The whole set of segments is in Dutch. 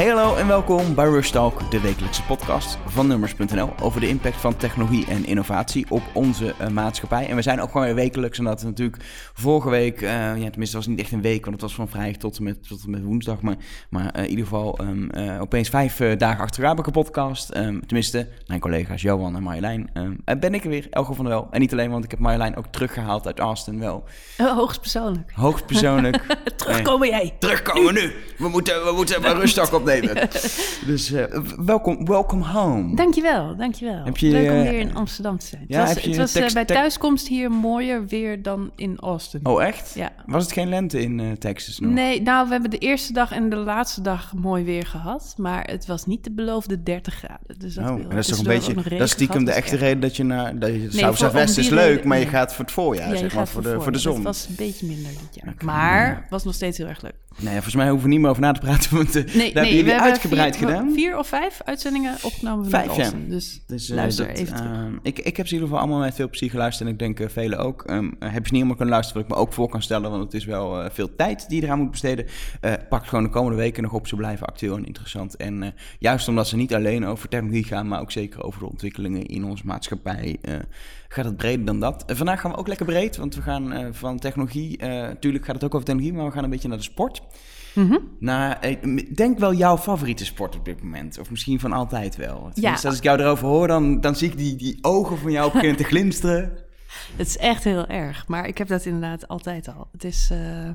Hey hallo en welkom bij Rush Talk, de wekelijkse podcast van Nummers.nl over de impact van technologie en innovatie op onze uh, maatschappij. En we zijn ook gewoon weer wekelijks, en dat natuurlijk vorige week, uh, ja, tenminste het was niet echt een week, want het was van vrijdag tot en met, tot en met woensdag, maar, maar uh, in ieder geval um, opeens vijf dagen achter elkaar podcast. Um, tenminste, mijn collega's Johan en Marjolein. Um, ben ik er weer, Elge van der Wel. En niet alleen, want ik heb Marjolein ook teruggehaald uit Austin wel. Uh, hoogstpersoonlijk. Hoogstpersoonlijk. Terugkomen jij. Terugkomen nu. We moeten, we moeten bij Rustak opnemen. dus uh, welkom, welcome home. Dankjewel, dankjewel. Heb je, Leuk om weer in Amsterdam te zijn. Ja, het was, het was tekst, bij thuiskomst hier mooier weer dan in Austin. Oh echt? Ja. Was het geen lente in uh, Texas nog? Nee, nou we hebben de eerste dag en de laatste dag mooi weer gehad. Maar het was niet de beloofde 30 graden. Dus dat, oh, wil, dat is toch een beetje, dat is stiekem de echte reden dat je naar, dat je, is leuk, maar je gaat voor het voorjaar, ja, zeg maar, voor, de, voor de zon. Het was een beetje minder dit jaar. Maar het was nog steeds heel erg leuk. Nee, volgens mij hoeven we niet meer over na te praten, want nee, daar nee, hebben jullie uitgebreid vier, gedaan. Vier of vijf uitzendingen opgenomen vijf, ja. Dus, dus uh, luister dat, even uh, ik, ik heb ze in ieder geval allemaal met veel plezier geluisterd en ik denk uh, velen ook. Um, heb je niet helemaal kunnen luisteren, wat ik me ook voor kan stellen, want het is wel veel tijd die je eraan moet besteden. Pak gewoon de komende weken nog op, ze blijven actueel en interessant. En juist omdat ze niet alleen over technologie gaan, maar ook zeker over de ontwikkelingen in onze maatschappij, gaat het breder dan dat. Uh, vandaag gaan we ook lekker breed, want we gaan uh, van technologie, natuurlijk gaat het ook over technologie, maar we gaan een beetje naar de sport. Mm -hmm. Nou, ik denk wel jouw favoriete sport op dit moment. Of misschien van altijd wel. Ja. als ik jou erover hoor, dan, dan zie ik die, die ogen van jou beginnen te glinsteren. Het is echt heel erg. Maar ik heb dat inderdaad altijd al. Het is... Uh...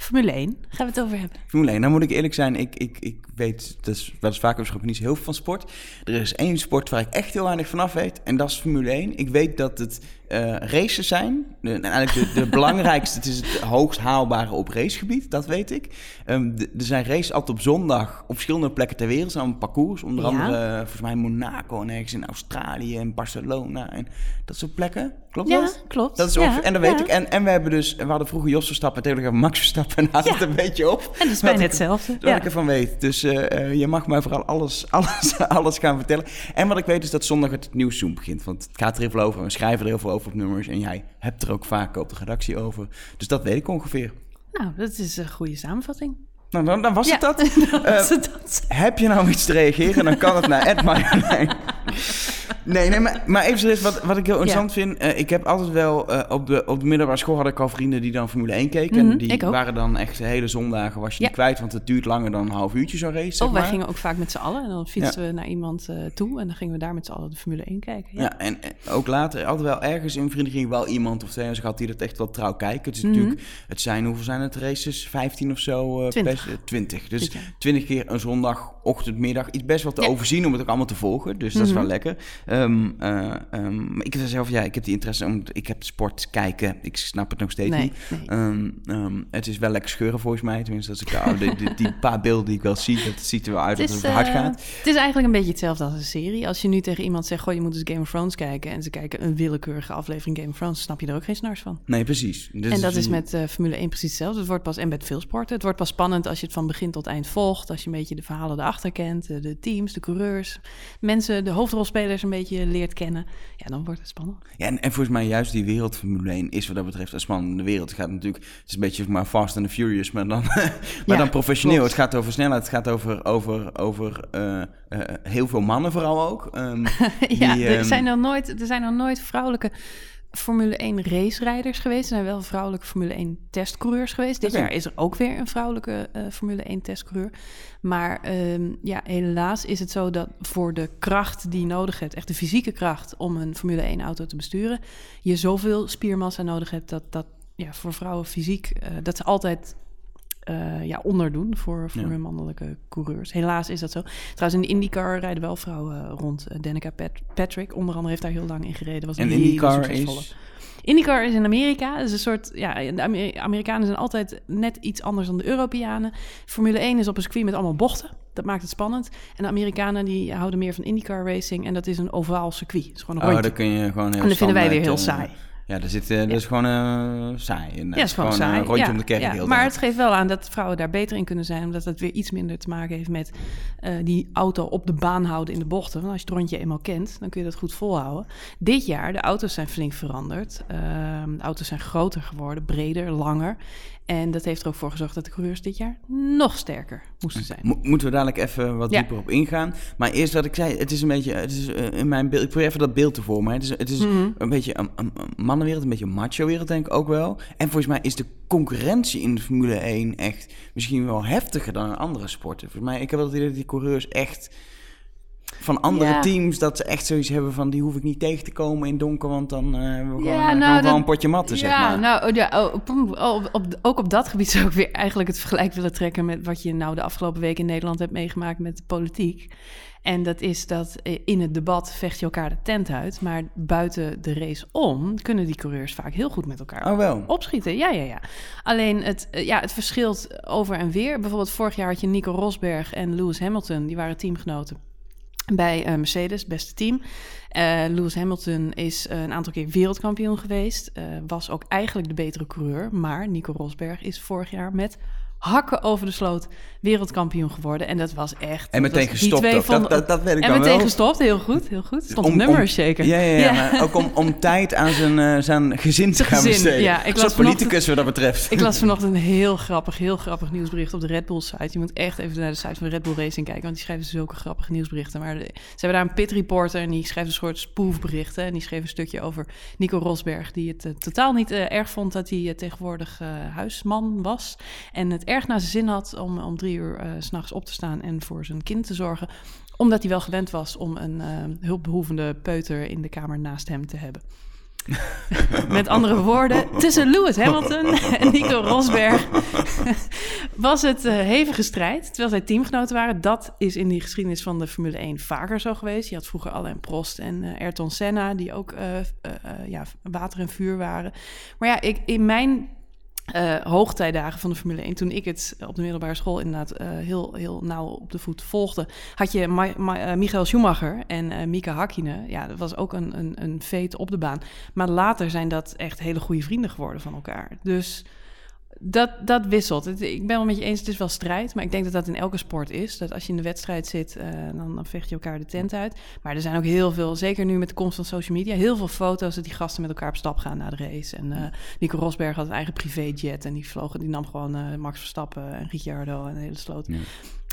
Formule 1, gaan we het over hebben. Formule 1, nou moet ik eerlijk zijn, ik, ik, ik weet, dat is wel eens vaker misschien niet zo heel veel van sport. Er is één sport waar ik echt heel weinig vanaf weet en dat is Formule 1. Ik weet dat het uh, races zijn. De, eigenlijk de, de belangrijkste, het is het hoogst haalbare op racegebied, dat weet ik. Um, de, er zijn races altijd op zondag op verschillende plekken ter wereld. zijn parcours, onder ja. andere uh, volgens mij Monaco en ergens in Australië en Barcelona en dat soort plekken. Klopt ja, dat? klopt. Dat is ja, en dat weet ik. En, en we hebben dus, we hadden vroeger Jos Verstappen en tegenwoordig Max Verstappen en haalt het een beetje op. En dat is bijna hetzelfde. Dat ik ervan weet. Dus uh, je mag mij vooral alles, alles, alles gaan vertellen. En wat ik weet is dat zondag het nieuwszoom begint. Want het gaat er heel veel over. We schrijven er heel veel over op nummers. En jij hebt er ook vaak op de redactie over. Dus dat weet ik ongeveer. Nou, dat is een goede samenvatting. Nou, dan, dan was ja, het dat. dan was uh, het dat. Heb je nou iets te reageren, dan kan het naar Ed Nee, nee, maar, maar even serieus, wat, wat ik heel interessant ja. vind. Uh, ik heb altijd wel, uh, op, de, op de middelbare school had ik al vrienden die dan Formule 1 keken. Mm -hmm, en die waren dan echt hele zondagen, was je ja. niet kwijt, want het duurt langer dan een half uurtje zo'n race. Zeg oh, maar. wij gingen ook vaak met z'n allen en dan fietsten ja. we naar iemand uh, toe en dan gingen we daar met z'n allen de Formule 1 kijken. Ja, en ook later, altijd wel ergens in vrienden wel iemand of twee gehad die dat echt wel trouw kijken. Het is mm -hmm. natuurlijk, het zijn, hoeveel zijn het races? 15 of zo? 20. 20. Dus 20 keer een zondagochtend, middag. Iets best wel te overzien om het ook allemaal te volgen. Dus dat mm -hmm. is wel lekker. Um, Um, maar ik heb zelf, ja, ik heb die interesse om, ik heb sport kijken, ik snap het nog steeds nee, niet. Nee. Um, um, het is wel lekker scheuren volgens mij, tenminste als ik de, die, die, die, paar beelden die ik wel zie, dat ziet er wel uit het dat het hard uh, gaat. Het is eigenlijk een beetje hetzelfde als een serie. Als je nu tegen iemand zegt, goh, je moet eens Game of Thrones kijken en ze kijken een willekeurige aflevering Game of Thrones, snap je er ook geen snars van. Nee, precies. Dus en dat is met uh, Formule 1 precies hetzelfde. Het wordt pas, en met veel sporten, het wordt pas spannend als je het van begin tot eind volgt, als je een beetje de verhalen erachter kent, de teams, de coureurs, mensen, de hoofdrolspelers een beetje leert kennen. Ja, dan wordt het spannend. Ja, en, en volgens mij juist die wereld van Formule 1 is wat dat betreft een spannende wereld. Het gaat natuurlijk, het is een beetje maar Fast and the Furious, maar dan, maar ja, dan professioneel. Klopt. Het gaat over snelheid, het gaat over, over, over uh, uh, heel veel mannen vooral ook. Um, ja, die, um, er, zijn er, nooit, er zijn nog nooit vrouwelijke Formule 1 racerijders geweest. Er zijn wel vrouwelijke Formule 1 testcoureurs geweest. Dit okay. jaar is er ook weer een vrouwelijke uh, Formule 1 testcoureur. Maar um, ja, helaas is het zo dat voor de kracht die je nodig hebt, echt de fysieke kracht om een Formule 1 auto te besturen, je zoveel spiermassa nodig hebt dat dat ja, voor vrouwen fysiek, uh, dat ze altijd uh, ja, onderdoen voor, voor ja. hun mannelijke coureurs. Helaas is dat zo. Trouwens, in de IndyCar rijden wel vrouwen rond. Uh, Danica Pat Patrick, onder andere, heeft daar heel lang in gereden. Was en IndyCar is... IndyCar is in Amerika. Is een soort, ja, de Amerikanen zijn altijd net iets anders dan de Europeanen. Formule 1 is op een circuit met allemaal bochten. Dat maakt het spannend. En de Amerikanen die houden meer van IndyCar racing. En dat is een ovaal circuit. Het is gewoon een rondje. Oh, kun je gewoon heel En dat vinden wij weer heel saai. Ja, daar zit, uh, dat is gewoon uh, saai. En, ja, is gewoon, gewoon saai. een rondje ja, om de kerk. Ja. Maar het geeft wel aan dat vrouwen daar beter in kunnen zijn, omdat het weer iets minder te maken heeft met uh, die auto op de baan houden in de bochten. Want als je het rondje eenmaal kent, dan kun je dat goed volhouden. Dit jaar, de auto's zijn flink veranderd. de auto's zijn groter geworden, breder, langer. En dat heeft er ook voor gezorgd dat de coureurs dit jaar nog sterker moesten zijn. Mo moeten we dadelijk even wat dieper op ingaan. Maar eerst wat ik zei, het is een beetje, het is in mijn beeld, ik probeer even dat beeld te vormen. Het is, het is mm -hmm. een beetje een, een, mannenwereld, een beetje macho-wereld denk ik ook wel. En volgens mij is de concurrentie in de Formule 1 echt misschien wel heftiger dan in andere sporten. Volgens mij, ik heb wel het idee dat die coureurs echt van andere Ja. teams dat ze echt zoiets hebben van die hoef ik niet tegen te komen in donker, want dan hebben we gewoon, Ja, eh, nou, gewoon dat- wel een potje matten, zeg ja, maar. nou, oh, ja, oh, op, op, op- ook op dat gebied zou ik weer eigenlijk het vergelijk willen trekken met wat je nou de afgelopen week in Nederland hebt meegemaakt met de politiek. En dat is dat eh, in het debat vecht je elkaar de tent uit, maar buiten de race om kunnen die coureurs vaak heel goed met elkaar Oh wel. opschieten. Ja, ja, ja. Alleen het, eh, ja, het verschilt over en weer. Bijvoorbeeld vorig jaar had je Nico Rosberg en Lewis Hamilton, die waren teamgenoten bij eh, Mercedes, beste team. Lewis Hamilton is een aantal keer wereldkampioen geweest. was ook eigenlijk de betere coureur. Maar Nico Rosberg is vorig jaar met hakken over de sloot wereldkampioen geworden. En dat was echt... En meteen die gestopt. Dat, dat, dat weet ik en dan meteen wel. gestopt, heel goed, heel goed. Stond Om- om- nummers zeker. Ja, ja, ja, maar ook om, om tijd aan zijn, eh, zijn gezin te gaan besteden. ja. Ik las politicus wat dat betreft. Ik las vanochtend een heel grappig, heel grappig nieuwsbericht op de Red Bull site. Je moet echt even naar de site van Red Bull Racing kijken, want die schrijven zulke grappige nieuwsberichten. Maar de- ze hebben daar een pit reporter en die schrijft een soort spoofberichten. En die schreef een stukje over Nico Rosberg, die het eh, totaal niet eh, erg vond dat hij tegenwoordig huisman was. En het erg naar zijn zin had om om drie uur eh, s s'nachts op te staan en voor zijn kind te zorgen. Omdat hij wel gewend was om een eh, hulpbehoevende peuter in de kamer naast hem te hebben. Met andere woorden, tussen Lewis Hamilton en Nico Rosberg was het eh, hevige strijd. Terwijl zij teamgenoten waren. Dat is in die geschiedenis van de Formule 1 vaker zo geweest. Je had vroeger Alain Prost en Ayrton Senna, die ook ja, water en vuur waren. Maar ja, ik, in mijn eh, hoogtijdagen van de Formule 1, toen ik het op de middelbare school inderdaad eh, heel, heel nauw op de voet volgde, had je eh, Michael Schumacher en eh Mika Hakkinen. Ja, dat was ook een, een, een op de baan. Maar later zijn dat echt hele goede vrienden geworden van elkaar. Dus dat, dat wisselt. Ik ben wel met je eens, het is wel strijd. Maar ik denk dat dat in elke sport is. Dat als je in de wedstrijd zit, eh, dan, dan vecht je elkaar de tent uit. Maar er zijn ook heel veel, zeker nu met de komst van social media... heel veel foto's dat die gasten met elkaar op stap gaan na de race. En eh, Nico Rosberg had een eigen privéjet... en die, vloog, die nam gewoon eh, Max Verstappen en Ricciardo en de hele sloot... Ja.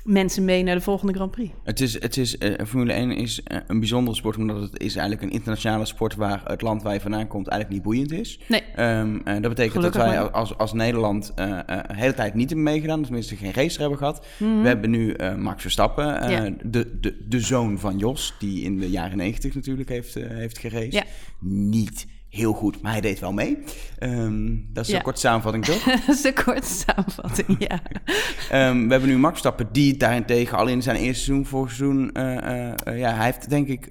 Mensen mee naar de volgende Grand Prix. Het is, het is, eh, Formule 1 is eh, een bijzondere sport, omdat het is eigenlijk een internationale sport waar het land waar je vandaan komt eigenlijk niet boeiend is. Nee. Ehm, eh, dat betekent Gelukkig dat wij maar. als, als Nederland de hele tijd niet hebben meegedaan, tenminste geen racer hebben gehad. Mhm. We hebben nu Max Verstappen, Ja. de, de, de zoon van Jos, die in de jaren 90 natuurlijk heeft, heeft geraced. Ja. Niet heel goed, maar hij deed wel mee. Ehm, dat is Ja. een korte samenvatting, toch? dat is een korte samenvatting, ja. Ehm, we hebben nu Max Verstappen, die daarentegen al in zijn eerste seizoen, vorig seizoen, eh, eh, eh, ja, hij heeft denk ik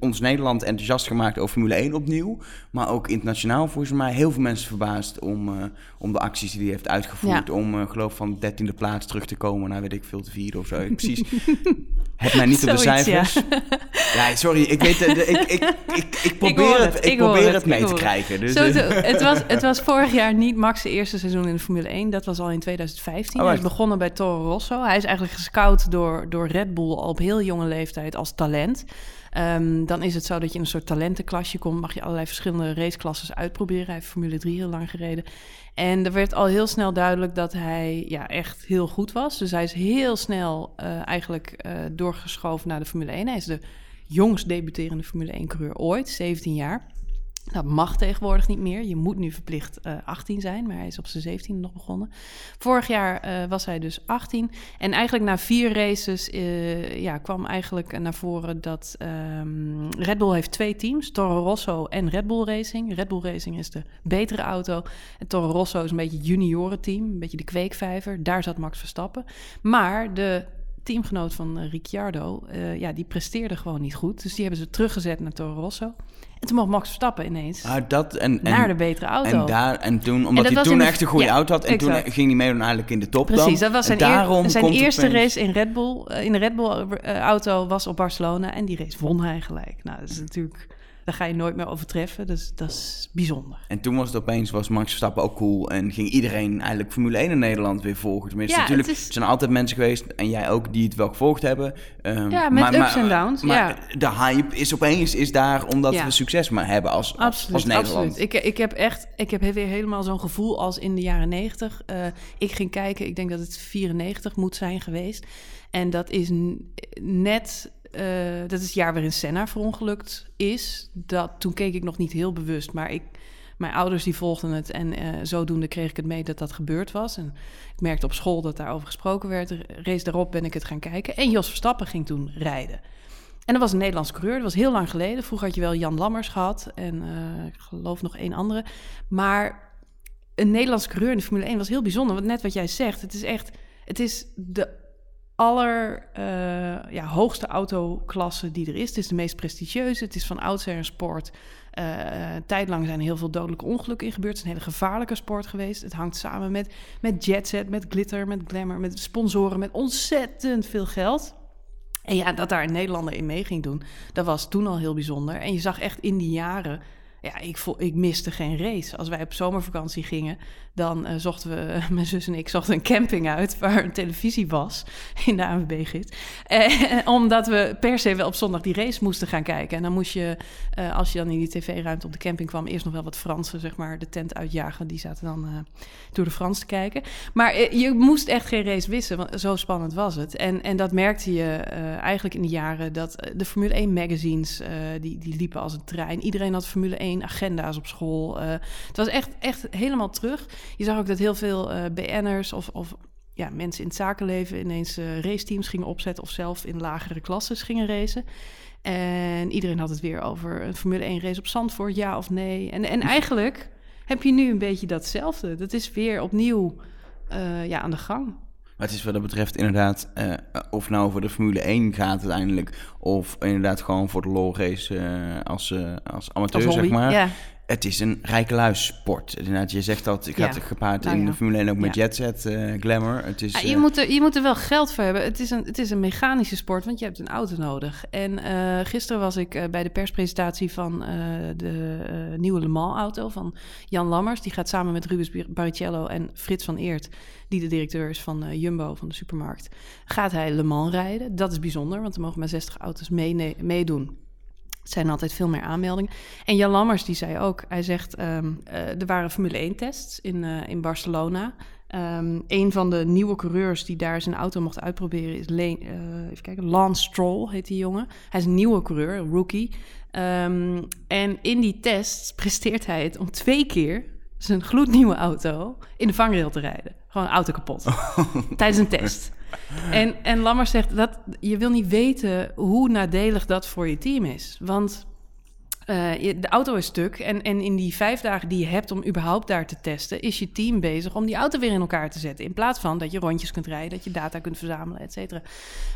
ons Nederland enthousiast gemaakt over Formule 1 opnieuw. Maar ook internationaal volgens mij heel veel mensen verbaasd om, om de acties die hij heeft uitgevoerd. Ja. Om, geloof van dertiende plaats terug te komen naar weet ik veel te vieren of zo. Ik precies. Heb mij niet op de ja. cijfers. Ja. sorry, ik weet, de- ik, ik, ik, ik probeer het, het, ik probeer het, het mee te krijgen. Dus, Zo, het, was, het was vorig jaar niet Max' eerste seizoen in de Formule 1. Dat was al in 2015. Oh, hij is begonnen bij Toro Rosso. Hij is eigenlijk gescout door, door Red Bull al op heel jonge leeftijd als talent. Ehm, dan is het zo dat je in een soort talentenklasje komt. Mag je allerlei verschillende raceklasses uitproberen. Hij heeft Formule 3 heel lang gereden. En er werd al heel snel duidelijk dat hij ja, echt heel goed was. Dus hij is heel snel eh, eigenlijk eh, doorgeschoven naar de Formule 1. Hij is de jongst debuterende Formule 1-coureur ooit, 17 jaar. Dat mag tegenwoordig niet meer. Je moet nu verplicht eh 18 zijn, maar hij is op zijn 17 nog begonnen. Vorig jaar eh, was hij dus 18. En eigenlijk na vier races eh, ja, kwam eigenlijk naar voren dat ehm, Red Bull heeft twee teams. Toro Rosso en Red Bull Racing. Red Bull Racing is de betere auto. En Toro Rosso is een beetje juniorenteam, een beetje de kweekvijver. Daar zat Max Verstappen. Maar de teamgenoot van eh, Ricciardo, eh, ja, die presteerde gewoon niet goed. Dus die hebben ze teruggezet naar Toro Rosso. En toen mocht Max Verstappen ineens ah, dat en, en, naar de betere auto. En, daar, en toen, omdat dat hij toen de- echt een goede ja, auto had. En exact. toen ging hij meedoen eigenlijk in de top Precies, dan. dat was zijn, eer- zijn eerste race in Red Bull. eh, in de Red Bull eh, auto was op Barcelona en die race won hij gelijk. Nou, dat is natuurlijk daar ga je nooit meer overtreffen. Dus dat is bijzonder. En toen was het opeens, was Max Verstappen ook cool en ging iedereen eigenlijk Formule 1 in Nederland weer volgen. Tenminste, ja, natuurlijk, is... er zijn altijd mensen geweest, en jij ook, die het wel gevolgd hebben. Um, ja, met ups en downs. Maar ja. de hype is opeens is daar omdat we succes maar hebben als, absoluut, als Nederland. Absoluut. Ik, ik heb echt, ik heb weer helemaal zo'n gevoel als in de jaren 90. Uh, eh, ik ging kijken, ik denk dat het 94 moet zijn geweest. En dat is net uh, dat is het jaar waarin Senna verongelukt is. Dat, toen keek ik nog niet heel bewust, maar ik, mijn ouders die volgden het en uh, zodoende kreeg ik het mee dat dat gebeurd was. En ik merkte op school dat daarover gesproken werd. Race daarop ben ik het gaan kijken. En Jos Verstappen ging toen rijden. En dat was een Nederlands coureur. Dat was heel lang geleden. Vroeger had je wel Jan Lammers gehad en uh, ik geloof nog één andere. Maar een Nederlands coureur in de Formule 1 was heel bijzonder. Want net wat jij zegt, het is echt... Het is de aller uh, ja, hoogste autoklasse die er is. Het is de meest prestigieuze. Het is van oudsher een sport. Uh, tijdlang zijn heel veel dodelijke ongelukken in gebeurd. Het is een hele gevaarlijke sport geweest. Het hangt samen met, met jetset, met glitter, met glamour, met sponsoren, met ontzettend veel geld. En ja, dat daar een Nederlander in mee ging doen, dat was toen al heel bijzonder. En je zag echt in die jaren ja, ik, voel, ik miste geen race. Als wij op zomervakantie gingen, dan uh, zochten we, mijn zus en ik zochten een camping uit waar een televisie was in de ANWB-gids. Eh, omdat we per se wel op zondag die race moesten gaan kijken. En dan moest je, uh, als je dan in die tv-ruimte op de camping kwam, eerst nog wel wat Fransen, zeg maar, de tent uitjagen. Die zaten dan door de Frans te kijken. Maar je moest echt geen race wissen, want zo spannend was het. En, en dat merkte je eigenlijk in de jaren dat de Formule 1 magazines, die, die liepen als een trein. Iedereen had Formule 1 agenda's op school. het was echt, echt helemaal terug. Je zag ook dat heel veel uh, BN'ers of, of ja, mensen in het zakenleven ineens uh, raceteams gingen opzetten of zelf in lagere klasses gingen racen. En iedereen had het weer over een Formule 1 race op Zandvoort, ja of nee. En, en eigenlijk heb je nu een beetje datzelfde. Dat is weer opnieuw uh, ja, aan de gang. Maar het is wat dat betreft inderdaad, uh, of nou voor de Formule 1 gaat uiteindelijk, of inderdaad gewoon voor de lol race uh, als, uh, als amateur, als zeg maar. Ja het is een rijke sport. Inderdaad, je zegt dat ik had het gepaard nou in de Formule 1 ook met ja. jetset, uh, glamour. Het is, ja, je, uh, moet er, je moet er wel geld voor hebben. Het is, een, het is een mechanische sport, want je hebt een auto nodig. En uh, gisteren was ik bij de perspresentatie van de nieuwe Le Mans auto van Jan Lammers. Die gaat samen met Rubens Barrichello en Frits van Eert, die de directeur is van Jumbo, van de supermarkt, gaat hij Le Mans rijden. Dat is bijzonder, want er mogen maar 60 auto's mee, meedoen. Zijn altijd veel meer aanmeldingen. En Jan Lammers die zei ook, hij zegt, um, uh, er waren Formule 1-tests in, uh, in Barcelona. Um, een van de nieuwe coureurs die daar zijn auto mocht uitproberen is uh, even kijken, Lance Stroll heet die jongen. Hij is een nieuwe coureur, een rookie. Um, en in die tests presteert hij het om twee keer zijn gloednieuwe auto in de vangrail te rijden. Gewoon auto kapot. Tijdens een test. En, en Lammers zegt dat je wil niet weten hoe nadelig dat voor je team is. Want uh, de auto is stuk. En, en in die vijf dagen die je hebt om überhaupt daar te testen, is je team bezig om die auto weer in elkaar te zetten. In plaats van dat je rondjes kunt rijden, dat je data kunt verzamelen, et cetera.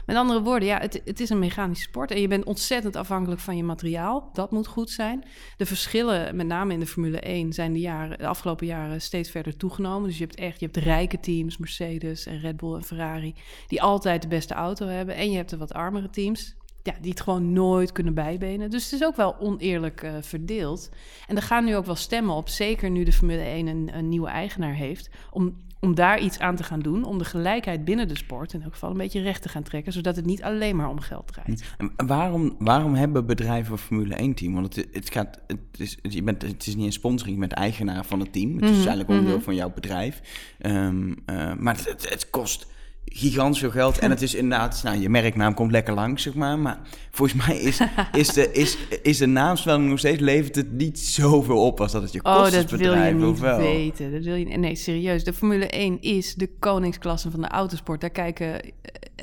Met andere woorden, ja, het, het is een mechanische sport. En je bent ontzettend afhankelijk van je materiaal. Dat moet goed zijn. De verschillen, met name in de Formule 1, zijn de, jaren, afgelopen jaren steeds verder toegenomen. Dus je hebt echt je hebt rijke teams, Mercedes en Red Bull en Ferrari, die altijd de beste auto hebben. En je hebt de wat armere teams ja, die het gewoon nooit kunnen bijbenen. Dus het is ook wel oneerlijk uh, verdeeld. En er gaan nu ook wel stemmen op, zeker nu de Formule 1 een, een, nieuwe eigenaar heeft, om, om daar iets aan te gaan doen, om de gelijkheid binnen de sport in elk geval een beetje recht te gaan trekken, zodat het niet alleen maar om geld draait. En waarom, waarom hebben bedrijven een Formule 1 team? Want het, het, gaat, het, is, je bent, het is niet een sponsoring, je bent eigenaar van het team. Het is mm -hmm. eigenlijk onderdeel mm -hmm. van jouw bedrijf. Um, uh, maar het, het kost gigantisch veel geld. En het is inderdaad, nou, je merknaam komt lekker langs, zeg maar. Maar volgens mij is, is, de, is, is de naamspelling nog steeds, levert het niet zoveel op als dat het je kost Oh, dat wil je niet weten. Dat wil je, nee, serieus. De Formule 1 is de koningsklasse van de autosport. Daar kijken eh,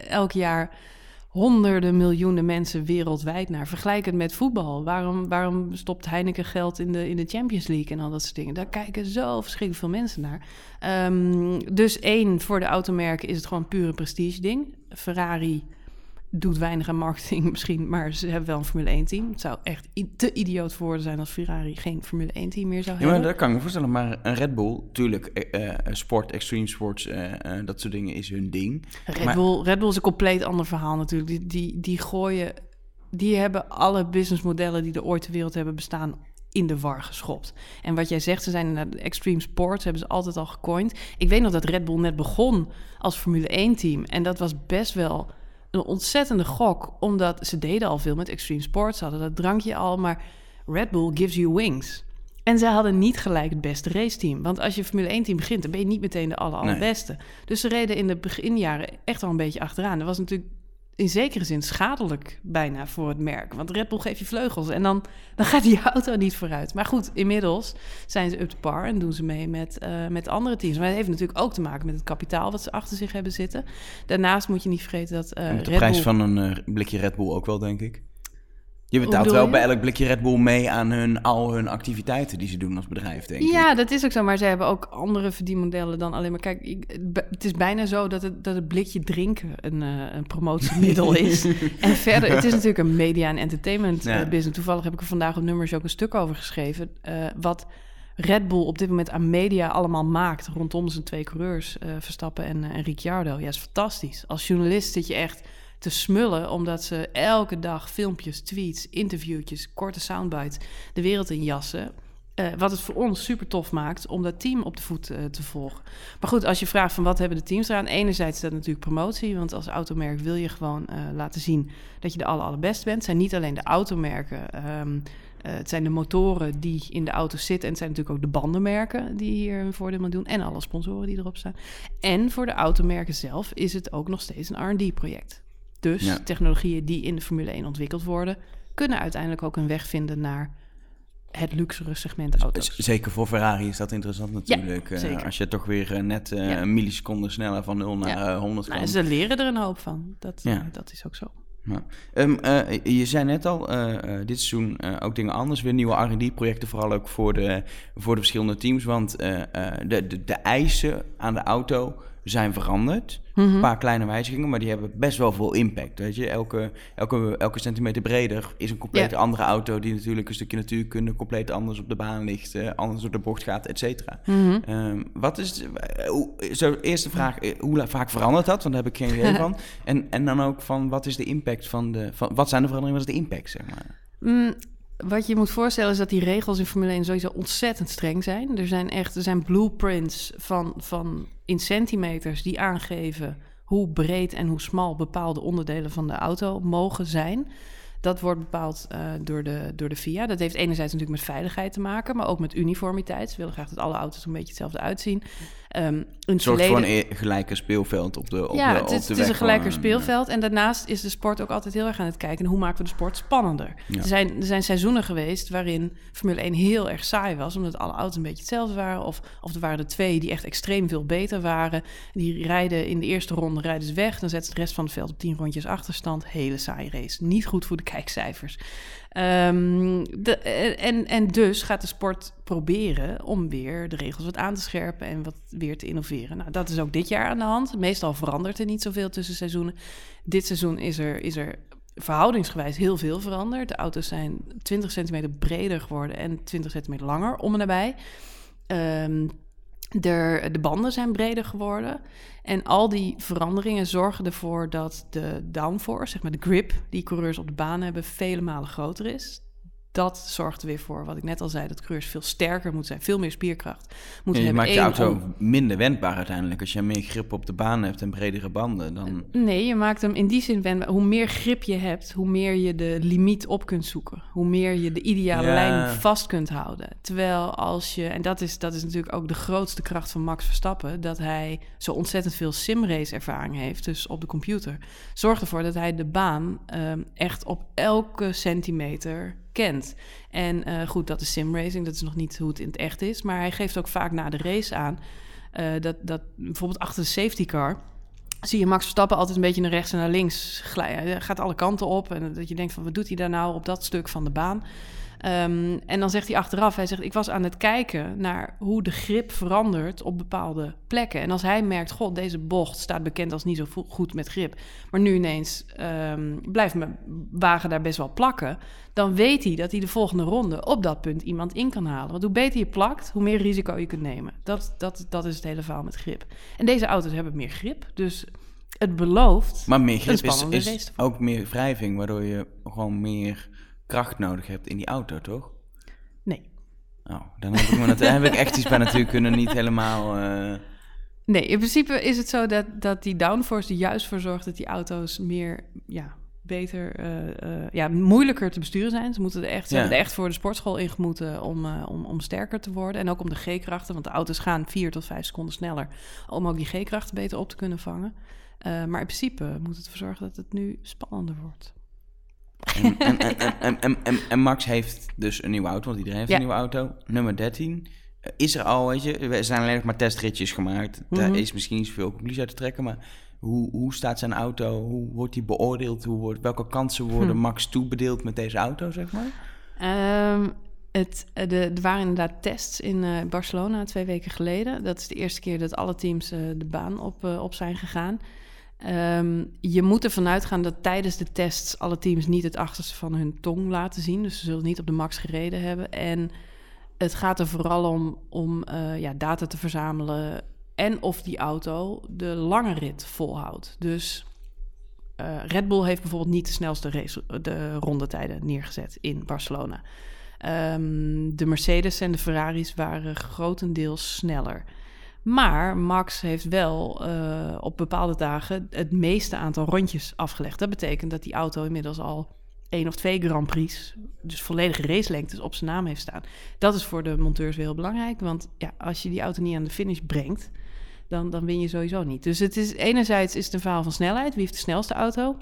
elk jaar honderden miljoenen mensen wereldwijd naar. Vergelijk het met voetbal. Waarom, waarom stopt Heineken geld in de, in de Champions League en al dat soort dingen? Daar kijken zo verschrikkelijk veel mensen naar. Um, dus één, voor de automerken is het gewoon puur een prestige ding. Ferrari doet weinig aan marketing misschien, maar ze hebben wel een Formule 1 team. Het zou echt te idioot voor zijn als Ferrari geen Formule 1 team meer zou hebben. Ja, maar dat kan ik me voorstellen. Maar een Red Bull, tuurlijk, uh, sport, extreme sports, uh, dat soort dingen is hun ding. Red, maar... Bull, Red Bull is een compleet ander verhaal natuurlijk. Die, die, die gooien die hebben alle businessmodellen die er ooit ter wereld hebben bestaan in de war geschopt. En wat jij zegt, ze zijn in extreme sports, hebben ze altijd al gecoind. Ik weet nog dat Red Bull net begon als Formule 1-team. En dat was best wel een ontzettende gok, omdat ze deden al veel met extreme sports, ze hadden dat drankje al, maar Red Bull gives you wings. En zij hadden niet gelijk het beste raceteam. Want als je Formule 1-team begint, dan ben je niet meteen de aller, allerbeste. Dus ze reden in de beginjaren echt al een beetje achteraan. Er was natuurlijk in zekere zin schadelijk bijna voor het merk. Want Red Bull geeft je vleugels en dan, dan gaat die auto niet vooruit. Maar goed, inmiddels zijn ze up to par en doen ze mee met, uh, met andere teams. Maar het heeft natuurlijk ook te maken met het kapitaal wat ze achter zich hebben zitten. Daarnaast moet je niet vergeten dat. Uh, de prijs van een uh, blikje Red Bull ook wel, denk ik. Je betaalt wel bij elk blikje Red Bull mee aan hun, al hun activiteiten die ze doen als bedrijf, denk ik. Ja, dat is ook zo. Maar ze hebben ook andere verdienmodellen dan alleen maar... Kijk, het is bijna zo dat het, dat het blikje drinken een, uh, een promotiemiddel is. en verder, het is natuurlijk een media- en entertainment ja. business. Toevallig heb ik er vandaag op nummers ook een stuk over geschreven. Uh, wat Red Bull op dit moment aan media allemaal maakt... rondom zijn twee coureurs, uh, Verstappen en, en Ricciardo. Ja, is fantastisch. Als journalist zit je echt te smullen, omdat ze elke dag filmpjes, tweets, interviewtjes, korte soundbites de wereld in jassen. Uh, wat het voor ons super tof maakt om dat team op de voet uh, te volgen. Maar goed, als je vraagt van wat hebben de teams eraan? Enerzijds is dat natuurlijk promotie, want als automerk wil je gewoon uh, laten zien dat je de aller, allerbest bent. Het zijn niet alleen de automerken, um, het zijn de motoren die in de auto zitten. En het zijn natuurlijk ook de bandenmerken die hier een voordeel mee doen. En alle sponsoren die erop staan. En voor de automerken zelf is het ook nog steeds een R&D-project. Dus technologieën die in de Formule 1 ontwikkeld worden, kunnen uiteindelijk ook een weg vinden naar het luxere segment auto's. Zeker voor Ferrari is dat interessant natuurlijk. Ja, uh, als je toch weer uh, net uh, ja. een milliseconde sneller van 0 naar 100 nou, Ze leren er een hoop van. Dat, dat is ook zo. Ja. Um, je zei net al, dit seizoen ook dingen anders. Weer nieuwe R&D-projecten, vooral ook voor de, voor de verschillende teams. Want de, de, de eisen aan de auto zijn veranderd. Een paar kleine wijzigingen, maar die hebben best wel veel impact. Weet je, elke, elke, elke centimeter breder is een compleet andere auto die natuurlijk een stukje natuurkunde compleet anders op de baan ligt, uh, anders door de bocht gaat, et cetera. um, wat is, uh, zo, eerste vraag, hoe vaak verandert dat? Want daar heb ik geen idee van. En, en dan ook van, wat is de impact van de, van, wat zijn de veranderingen, wat is de impact, zeg maar? Mm, wat je moet voorstellen is dat die regels in Formule 1 sowieso ontzettend streng zijn. Er zijn echt er zijn blueprints van, van in centimeters die aangeven hoe breed en hoe smal bepaalde onderdelen van de auto mogen zijn. Dat wordt bepaald uh, door, de, door de FIA. Dat heeft enerzijds natuurlijk met veiligheid te maken, maar ook met uniformiteit. Ze willen graag dat alle auto's een beetje hetzelfde uitzien. Um, een soort van een gelijker speelveld op de op Ja, de, het is, op de het is een gelijker speelveld. En daarnaast is de sport ook altijd heel erg aan het kijken... hoe maken we de sport spannender. Ja. Er, zijn, er zijn seizoenen geweest waarin Formule 1 heel erg saai was... omdat alle auto's een beetje hetzelfde waren. Of, of er waren er twee die echt extreem veel beter waren. Die rijden in de eerste ronde rijden ze weg. Dan zetten ze de rest van het veld op tien rondjes achterstand. Hele saaie race. Niet goed voor de kijkcijfers. Um, en, en dus gaat de sport proberen om weer de regels wat aan te scherpen en wat weer te innoveren. Nou, dat is ook dit jaar aan de hand. Meestal verandert er niet zoveel tussen seizoenen. Dit seizoen is er, is er verhoudingsgewijs heel veel veranderd. De auto's zijn 20 centimeter breder geworden en 20 centimeter langer om en nabij. Um, de, de banden zijn breder geworden. En al die veranderingen zorgen ervoor dat de downforce, zeg maar de grip die coureurs op de baan hebben, vele malen groter is dat zorgt er weer voor, wat ik net al zei, dat coureurs veel sterker moeten zijn, veel meer spierkracht moeten je hebben. maakt je auto minder wendbaar uiteindelijk. Als je meer grip op de baan hebt en bredere banden, dan... Nee, je maakt hem in die zin wendbaar. Hoe meer grip je hebt, hoe meer je de limiet op kunt zoeken. Hoe meer je de ideale ja. lijn vast kunt houden. Terwijl als je, en dat is, dat is natuurlijk ook de grootste kracht van Max Verstappen, dat hij zo ontzettend veel simrace ervaring heeft, dus op de computer, zorgt ervoor dat hij de baan um, echt op elke centimeter kent. En uh, goed, dat is simracing, dat is nog niet hoe het in het echt is. Maar hij geeft ook vaak na de race aan uh, dat, dat bijvoorbeeld achter de safety car zie je Max Verstappen altijd een beetje naar rechts en naar links glijden. Hij gaat alle kanten op en dat je denkt van wat doet hij daar nou op dat stuk van de baan? Um, en dan zegt hij achteraf, hij zegt, ik was aan het kijken naar hoe de grip verandert op bepaalde plekken. En als hij merkt, god, deze bocht staat bekend als niet zo goed met grip, maar nu ineens um, blijft mijn wagen daar best wel plakken, dan weet hij dat hij de volgende ronde op dat punt iemand in kan halen. Want hoe beter je plakt, hoe meer risico je kunt nemen. Dat, dat, dat is het hele verhaal met grip. En deze auto's hebben meer grip, dus het belooft Maar meer grip is, is ook meer wrijving, waardoor je gewoon meer kracht nodig hebt in die auto, toch? Nee. Oh, dan heb ik, me heb ik echt iets bij natuurlijk kunnen niet helemaal... eh, Nee, in principe is het zo dat, dat die downforce er juist voor zorgt dat die auto's meer, ja, beter, eh, eh, ja, moeilijker te besturen zijn. Ze, moeten er echt, ze Ja. hebben er echt voor de sportschool ingemoeten om, om, om sterker te worden. En ook om de G-krachten, want de auto's gaan 4 tot 5 seconden sneller. Om ook die G-krachten beter op te kunnen vangen. Maar in principe moet het ervoor zorgen dat het nu spannender wordt. En, en, en, Max heeft dus een nieuwe auto, want iedereen heeft een nieuwe auto. Nummer 13. Eh, Is er al, weet je, er zijn alleen nog maar testritjes gemaakt. Daar Mhm. is misschien niet zoveel conclusie uit te trekken, maar hoe, hoe staat zijn auto? Hoe wordt die beoordeeld? Hoe wordt, welke kansen worden Hm. Max toebedeeld met deze auto, zeg maar? Ehm, het, eh, de, er waren inderdaad tests in eh, Barcelona twee weken geleden. Dat is de eerste keer dat alle teams de baan op, op zijn gegaan. Ehm, je moet ervan uitgaan dat tijdens de tests alle teams niet het achterste van hun tong laten zien. Dus ze zullen niet op de max gereden hebben. En het gaat er vooral om, om eh, ja, data te verzamelen en of die auto de lange rit volhoudt. Dus eh, Red Bull heeft bijvoorbeeld niet de snelste race, de rondetijden neergezet in Barcelona. Ehm, de Mercedes en de Ferraris waren grotendeels sneller. Maar Max heeft wel eh, op bepaalde dagen het meeste aantal rondjes afgelegd. Dat betekent dat die auto inmiddels al één of twee Grand Prix, dus volledige racelengtes, op zijn naam heeft staan. Dat is voor de monteurs weer heel belangrijk, want ja, als je die auto niet aan de finish brengt, dan, dan win je sowieso niet. Dus het is enerzijds is het een verhaal van snelheid, wie heeft de snelste auto?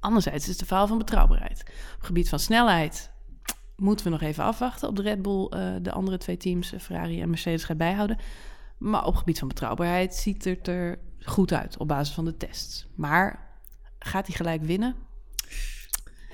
Anderzijds is het een verhaal van betrouwbaarheid. Op het gebied van snelheid moeten we nog even afwachten op de Red Bull, eh, de andere twee teams, eh, Ferrari en Mercedes, gaat bijhouden. Maar op het gebied van betrouwbaarheid ziet het er goed uit op basis van de tests. Maar gaat hij gelijk winnen?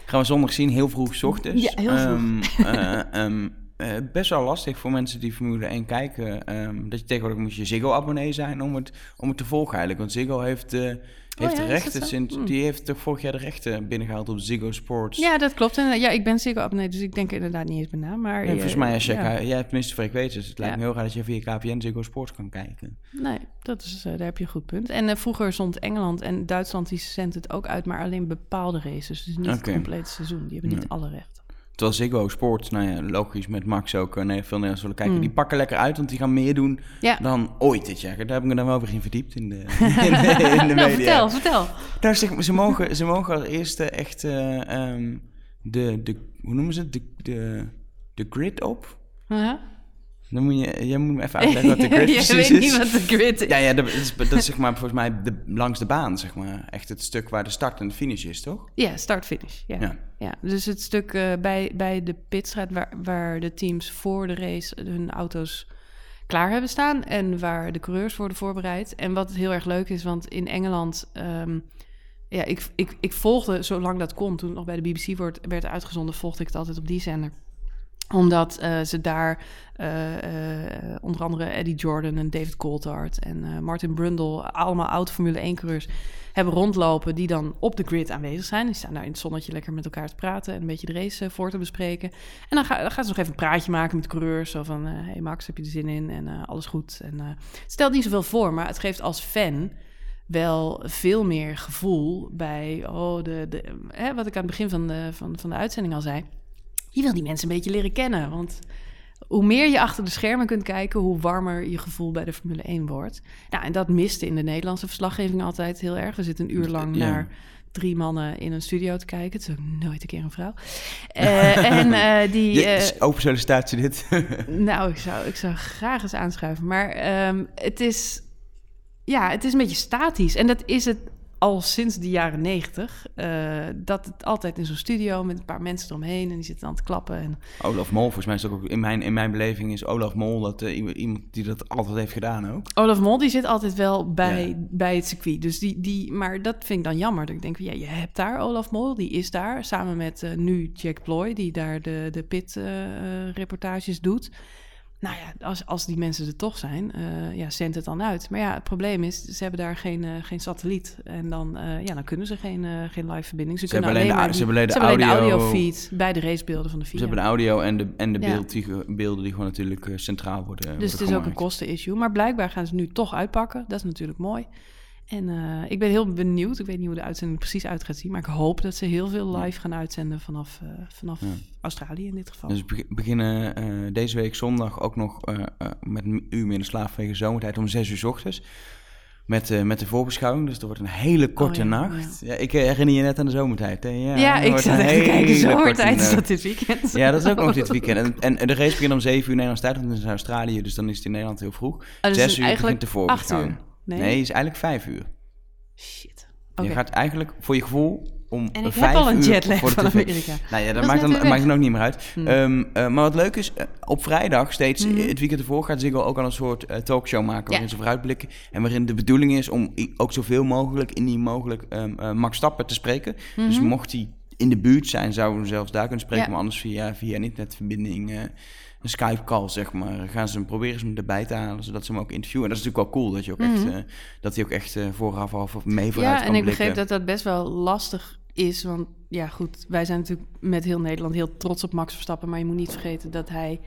Gaan we zondag zien, heel vroeg ochtends. Ja, heel vroeg. Ehm, eh, ehm, eh, best wel lastig voor mensen die Formule 1 kijken. ehm, dat je tegenwoordig moet je Ziggo-abonnee zijn om het, om het te volgen eigenlijk. Want Ziggo heeft, eh, heeft Oh ja, de rechten, sinds, Hmm. die heeft toch vorig jaar de rechten binnengehaald op Ziggo Sports. Ja, dat klopt. En, eh, ja, ik ben zeker abonnee, dus ik denk inderdaad niet eens bij naam. Maar, En volgens mij, als je, ja. jij hebt tenminste frequenties, dus het lijkt Ja. me heel raar dat je via KPN Ziggo Sports kan kijken. Nee, dat is, daar heb je een goed punt. En vroeger zond Engeland en Duitsland, die zendt het ook uit, maar alleen bepaalde races. Dus niet het complete seizoen. Die hebben niet alle rechten. Terwijl Ziggo Sports, nou ja, logisch met Max ook, eh, nee, veel Nederlanders willen kijken. Hmm. Die pakken lekker uit, want die gaan meer doen Ja. dan ooit dit jaar. Daar heb ik me dan wel weer in verdiept in de, in de, in de nou, media. vertel, vertel. Nou, zeg, ze, mogen, ze mogen als eerste echt eh, ehm, de, de, hoe noemen ze het? De, de, de grid op. Huh? Dan moet je, jij moet me even uitleggen wat de grid precies weet is. niet wat de grid is. Ja, ja dat, is, dat is zeg maar volgens mij de, langs de baan, zeg maar. Echt het stuk waar de start en de finish is, toch? Ja, start-finish. Ja. Ja. Ja. dus het stuk eh, bij, bij de pitstraat waar, waar de teams voor de race hun auto's klaar hebben staan en waar de coureurs worden voorbereid. En wat heel erg leuk is, want in Engeland, ehm, ja, ik, ik, ik volgde zolang dat kon, toen nog bij de BBC wordt, werd uitgezonden, volgde ik het altijd op die zender omdat eh, ze daar eh, eh, onder andere Eddie Jordan en David Coulthard en Martin Brundle, allemaal oud Formule 1 coureurs, hebben rondlopen die dan op de grid aanwezig zijn. Die staan daar in het zonnetje lekker met elkaar te praten en een beetje de race voor te bespreken. En dan, ga, gaan ze nog even een praatje maken met coureurs. Zo van, hey Max, heb je er zin in? En alles goed. En, het stelt niet zoveel voor, maar het geeft als fan wel veel meer gevoel bij, oh, de, de, hè, wat ik aan het begin van de, van, van de uitzending al zei. Je wil die mensen een beetje leren kennen, want hoe meer je achter de schermen kunt kijken, hoe warmer je gevoel bij de Formule 1 wordt. Nou, en dat miste in de Nederlandse verslaggeving altijd heel erg. We zitten een uur lang Ja. naar drie mannen in een studio te kijken. Het is ook nooit een keer een vrouw. Eh, en eh, die... Ja, is open sollicitatie dit. nou, ik zou, ik zou graag eens aanschuiven. Maar ehm, het is... Ja, het is een beetje statisch. En dat is het al sinds de jaren negentig. eh, dat het altijd in zo'n studio met een paar mensen eromheen... en die zitten dan te klappen. En, Olaf Mol, volgens mij is dat ook in mijn, in mijn beleving is Olaf Mol dat, eh, iemand- die dat altijd heeft gedaan ook. Olaf Mol die zit altijd wel bij, Ja. bij het circuit. Dus die, die, maar dat vind ik dan jammer. Dat ik denk, ja, je hebt daar Olaf Mol, die is daar. Samen met eh, nu Jack Ploy, die daar de, de pit-reportages doet. Nou ja, als, als die mensen er toch zijn, eh, ja, zend het dan uit. Maar ja, het probleem is, ze hebben daar geen, eh, geen satelliet. En dan, eh, ja, dan kunnen ze geen, geen live verbinding. Ze, Ze kunnen alleen de- maar ze hebben alleen de ze hebben alleen de audio- audiofeed bij de racebeelden van de Ze video. hebben de audio en de, en de Ja. beeld die, beelden die gewoon natuurlijk centraal worden Dus worden het is ook een kostenissue. Maar blijkbaar gaan ze nu toch uitpakken. Dat is natuurlijk mooi. En uh, ik ben heel benieuwd. Ik weet niet hoe de uitzending precies uit gaat zien. Maar ik hoop dat ze heel veel live gaan uitzenden vanaf, uh, vanaf ja. Australië in dit geval. Dus we beginnen uh, deze week zondag ook nog met een uur meer de slaap vanwege zomertijd om zes uur s ochtends. Met, met de voorbeschouwing. Dus dat wordt een hele korte oh, ja, nacht. Ja. ik herinner je net aan de zomertijd. Hè? Ja, ja ik zat even te kijken. Zomertijd is dat dit weekend. Ja, dat is ook nog dit weekend. En, en de race begint om zeven uur Nederlands tijd. Want het is Australië, dus dan is het in Nederland heel vroeg. Oh, dus zes uur begint de voorbeschouwing. Nee, nee is eigenlijk vijf uur. Shit. Okay. Je gaat eigenlijk voor je gevoel om en ik vijf heb al een uur jetlag voor van TV. Amerika. Nou ja, dat, maakt, dan, maakt ook niet meer uit. Hmm. Um, uh, maar wat leuk is, uh, op vrijdag steeds, hmm. het weekend ervoor, gaat Ziggo ook al een soort uh, talkshow maken. Waarin ja. ze vooruitblikken. En waarin de bedoeling is om ook zoveel mogelijk, in die mogelijk, um, Max Stappen te spreken. -hmm. Dus mocht hij in de buurt zijn, zouden we zelfs daar kunnen spreken. Ja. Maar anders via, via een internetverbinding een Skype-call, zeg maar. Gaan ze hem proberen ze hem erbij te halen, zodat ze hem ook interviewen. En dat is natuurlijk wel cool, dat, je ook Mhm. echt, uh, dat hij ook echt uh, vooraf of mee vooruit Ja, kan en ik begreep dat dat best wel lastig is. Want ja, goed, wij zijn natuurlijk met heel Nederland heel trots op Max Verstappen. Maar je moet niet vergeten dat hij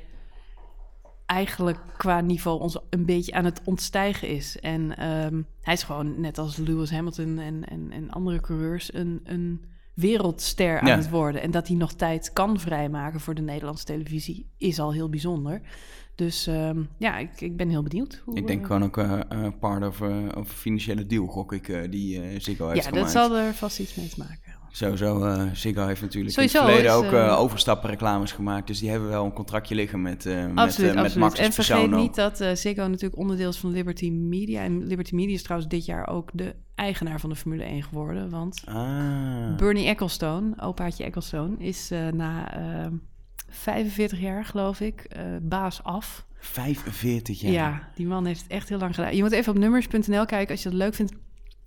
eigenlijk qua niveau ons een beetje aan het ontstijgen is. En um, hij is gewoon, net als Lewis Hamilton en, en, en andere coureurs, een... een wereldster aan Ja. het worden. En dat hij nog tijd kan vrijmaken voor de Nederlandse televisie is al heel bijzonder. Dus um, ja, ik, ik, ben heel benieuwd. Hoe, Ik denk uh, gewoon ook uh, uh, part of, of financiële deal, gok ik, die Ziggo heeft Ja, gemaakt. dat zal er vast iets mee te maken. Sowieso, uh, Ziggo heeft natuurlijk Sowieso in het verleden is, ook uh, uh, overstappenreclames gemaakt. Dus die hebben wel een contractje liggen met, uh, met, uh, met absoluut. Max En vergeet niet dat Ziggo natuurlijk onderdeel is van Liberty Media. En Liberty Media is trouwens dit jaar ook de eigenaar van de Formule 1 geworden. Want Ah, Bernie Ecclestone, opaatje Ecclestone, is na uh, 45 jaar, geloof ik, baas af. 45 jaar. Ja, die man heeft het echt heel lang gedaan. Je moet even op nummers.nl kijken als je dat leuk vindt.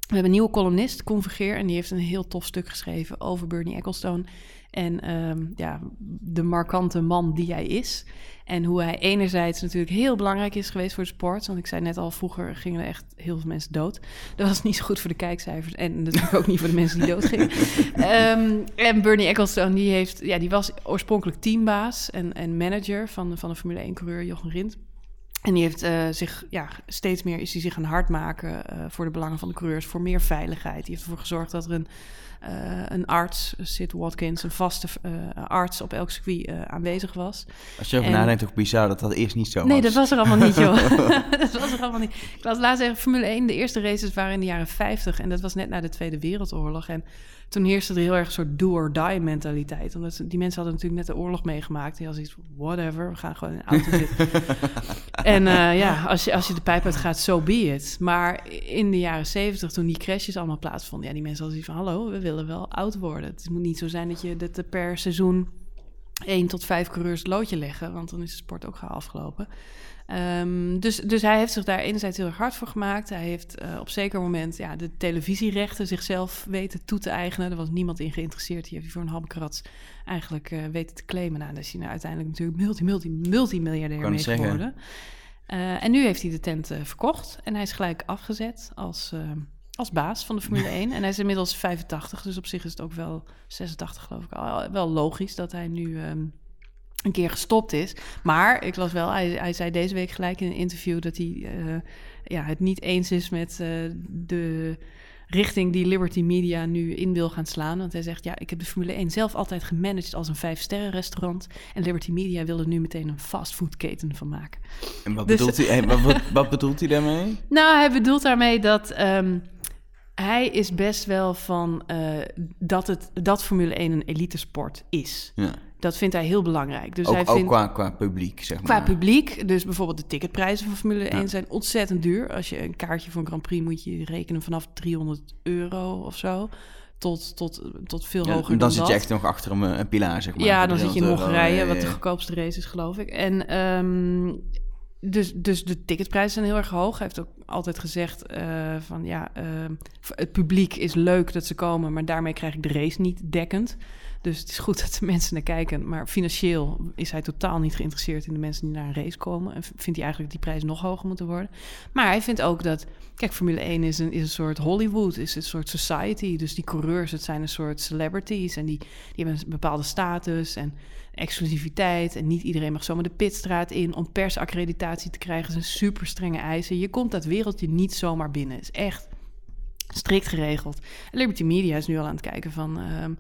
We hebben een nieuwe columnist, Convergeer, en die heeft een heel tof stuk geschreven over Bernie Ecclestone. En um, ja, de markante man die hij is. En hoe hij enerzijds natuurlijk heel belangrijk is geweest voor de sport. Want ik zei net al, vroeger gingen er echt heel veel mensen dood. Dat was niet zo goed voor de kijkcijfers. En natuurlijk ook niet voor de mensen die doodgingen. um, en Bernie Ecclestone, die, heeft, ja, die was oorspronkelijk teambaas en, en manager van, van de Formule 1-coureur Jochen Rindt. En die heeft uh, zich ja, steeds meer is hij zich aan hard maken uh, voor de belangen van de coureurs, voor meer veiligheid. Die heeft ervoor gezorgd dat er een, uh, een arts, Sid Watkins, een vaste arts op elk circuit aanwezig was. Als je erover en... nadenkt, toch bizar dat dat eerst niet zo was. Nee, dat was er allemaal niet, joh. dat was er allemaal niet. Ik las laatst zeggen, Formule 1, de eerste races waren in de jaren 50 en dat was net na de Tweede Wereldoorlog. En toen heerste er heel erg een soort do-or-die mentaliteit. Omdat die mensen hadden natuurlijk net de oorlog meegemaakt. Die hadden iets whatever, we gaan gewoon in de auto zitten. en uh, ja, als je, als je de pijp uitgaat, so be it. Maar in de jaren zeventig, toen die crashes allemaal plaatsvonden... ja, die mensen hadden zoiets van, hallo, we willen wel oud worden. Het moet niet zo zijn dat je dat er per seizoen... één tot vijf coureurs het loodje leggen... want dan is de sport ook gauw afgelopen. Um, dus, dus hij heeft zich daar enerzijds heel erg hard voor gemaakt. Hij heeft uh, op zeker moment ja, de televisierechten zichzelf weten toe te eigenen. Er was niemand in geïnteresseerd. Die heeft hij voor een habbekrats eigenlijk uh, weten te claimen. Nou, daar is hij nou uiteindelijk natuurlijk multi, multi, multimiljardair mee geworden. Uh, en nu heeft hij de tent verkocht. En hij is gelijk afgezet als, als baas van de Formule 1. en hij is inmiddels 85, dus op zich is het ook wel 86 geloof ik al. Wel logisch dat hij nu... Um, een keer gestopt is. Maar ik las wel, hij, hij zei deze week gelijk in een interview dat hij uh, ja, het niet eens is met uh, de richting die Liberty Media nu in wil gaan slaan. Want hij zegt, ja, ik heb de Formule 1 zelf altijd gemanaged als een vijf-sterren restaurant. En Liberty Media wil er nu meteen een fastfoodketen van maken. En wat, dus, bedoelt, hij, hey, wat, wat, wat bedoelt hij daarmee? Nou, hij bedoelt daarmee dat... Um, hij is best wel van uh, dat, het, dat Formule 1 een elitesport is. Ja. Dat vindt hij heel belangrijk. Dus ook, hij ook vindt, qua, qua publiek, zeg maar. Qua publiek. Dus bijvoorbeeld de ticketprijzen van Formule 1 Ja. zijn ontzettend duur. Als je een kaartje voor een Grand Prix moet je rekenen vanaf 300 euro of zo. Tot, tot, tot veel Ja, hoger dan dan zit dat. je echt nog achter een, een pilaar, zeg maar. Ja, dan zit je in 300 euro. Hongarije, wat de goedkoopste race is, geloof ik. En ehm, dus, dus de ticketprijzen zijn heel erg hoog. Hij heeft ook altijd gezegd eh, van ja, ehm, het publiek is leuk dat ze komen, maar daarmee krijg ik de race niet dekkend. Dus het is goed dat de mensen naar kijken. Maar financieel is hij totaal niet geïnteresseerd in de mensen die naar een race komen. En vindt hij eigenlijk die prijzen nog hoger moeten worden. Maar hij vindt ook dat... Kijk, Formule 1 is een, is een soort Hollywood, is een soort society. Dus die coureurs, het zijn een soort celebrities. En die, die hebben een bepaalde status en exclusiviteit. En niet iedereen mag zomaar de pitstraat in. Om persaccreditatie te krijgen zijn super strenge eisen. Je komt dat wereldje niet zomaar binnen. is echt strikt geregeld. Liberty Media is nu al aan het kijken van... Ehm,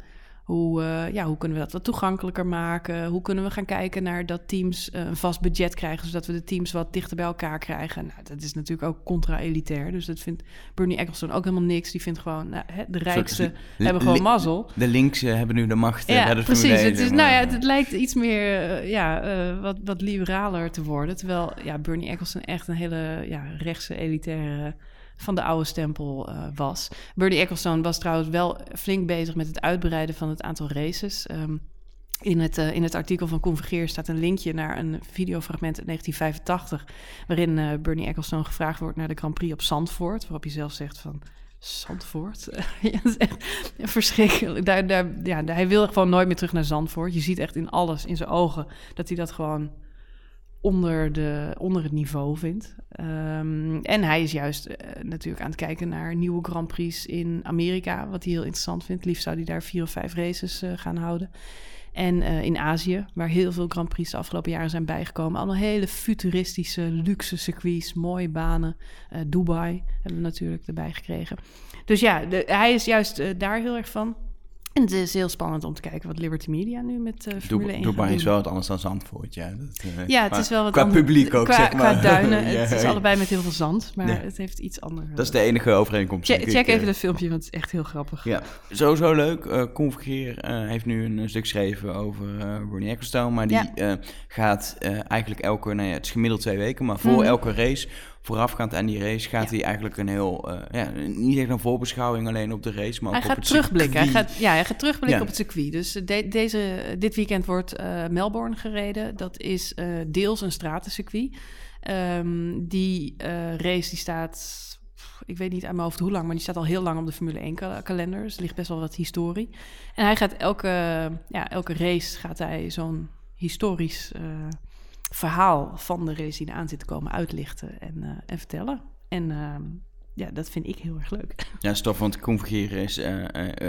hoe, uh, ja, hoe kunnen we dat wat toegankelijker maken? Hoe kunnen we gaan kijken naar dat teams uh, een vast budget krijgen, zodat we de teams wat dichter bij elkaar krijgen? Nou, dat is natuurlijk ook contra-elitair. Dus dat vindt Bernie Ecclestone ook helemaal niks. Die vindt gewoon, nou, hè, de rijkste hebben gewoon mazzel. De linkse hebben nu de macht. Ja, de precies. Het, is, nou ja, het, lijkt iets meer uh, ja, wat, wat liberaler te worden. Terwijl ja, Bernie Ecclestone echt een hele ja, rechtse, elitaire van de oude stempel uh, was. Bernie Ecclestone was trouwens wel flink bezig met het uitbreiden van het aantal races. Um, in het, uh, in het artikel van Convergeer staat een linkje naar een videofragment uit 1985... waarin uh, Bernie Ecclestone gevraagd wordt naar de Grand Prix op Zandvoort... waarop hij zelf zegt van... Zandvoort? ja, is echt verschrikkelijk. Daar, daar, ja, hij wil gewoon nooit meer terug naar Zandvoort. Je ziet echt in alles, in zijn ogen, dat hij dat gewoon onder, de, onder het niveau vindt. Um, en hij is juist uh, natuurlijk aan het kijken naar nieuwe Grand Prix in Amerika, wat hij heel interessant vindt. Liefst zou hij daar vier of vijf races uh, gaan houden. En uh, in Azië, waar heel veel Grand Prix de afgelopen jaren zijn bijgekomen. Allemaal hele futuristische, luxe circuits, mooie banen. Dubai hebben we natuurlijk erbij gekregen. Dus ja, hij is juist daar heel erg van. En het is heel spannend om te kijken wat Liberty Media nu met uh, Formule 1 Dubai is wel wat anders dan Zandvoort, ja. Dat, uh, ja, het is wel wat Qua publiek ook, qua, zeg maar. Qua duinen, ja, het is allebei met heel veel zand, maar ja. het heeft iets anders. Dat is de enige overeenkomst. Check, check even dat filmpje, want het is echt heel grappig. Ja, sowieso leuk. Uh, Convergeer heeft nu een stuk geschreven over Bernie Ecclestone, maar die gaat eigenlijk elke, nou ja, het is gemiddeld twee weken, maar voor mm. elke race voorafgaand aan die race gaat ja. hij eigenlijk een heel, uh, ja, niet echt een voorbeschouwing alleen op de race, maar hij ook gaat op het terugblikken. Circuit. Hij gaat, ja, hij gaat terugblikken ja. op het circuit. Dus de, deze, dit weekend wordt uh, Melbourne gereden. Dat is uh, deels een stratencircuit. Um, die race die staat ik weet niet aan mijn hoofd hoe lang, maar die staat al heel lang op de Formule 1 kalender. Dus er ligt best wel wat historie. En hij gaat elke, ja, elke race gaat hij zo'n historisch verhaal van de race die eraan zit te komen uitlichten en, uh, en vertellen. En uh, ja, dat vind ik heel erg leuk. Ja, stof, want Convergeren is uh,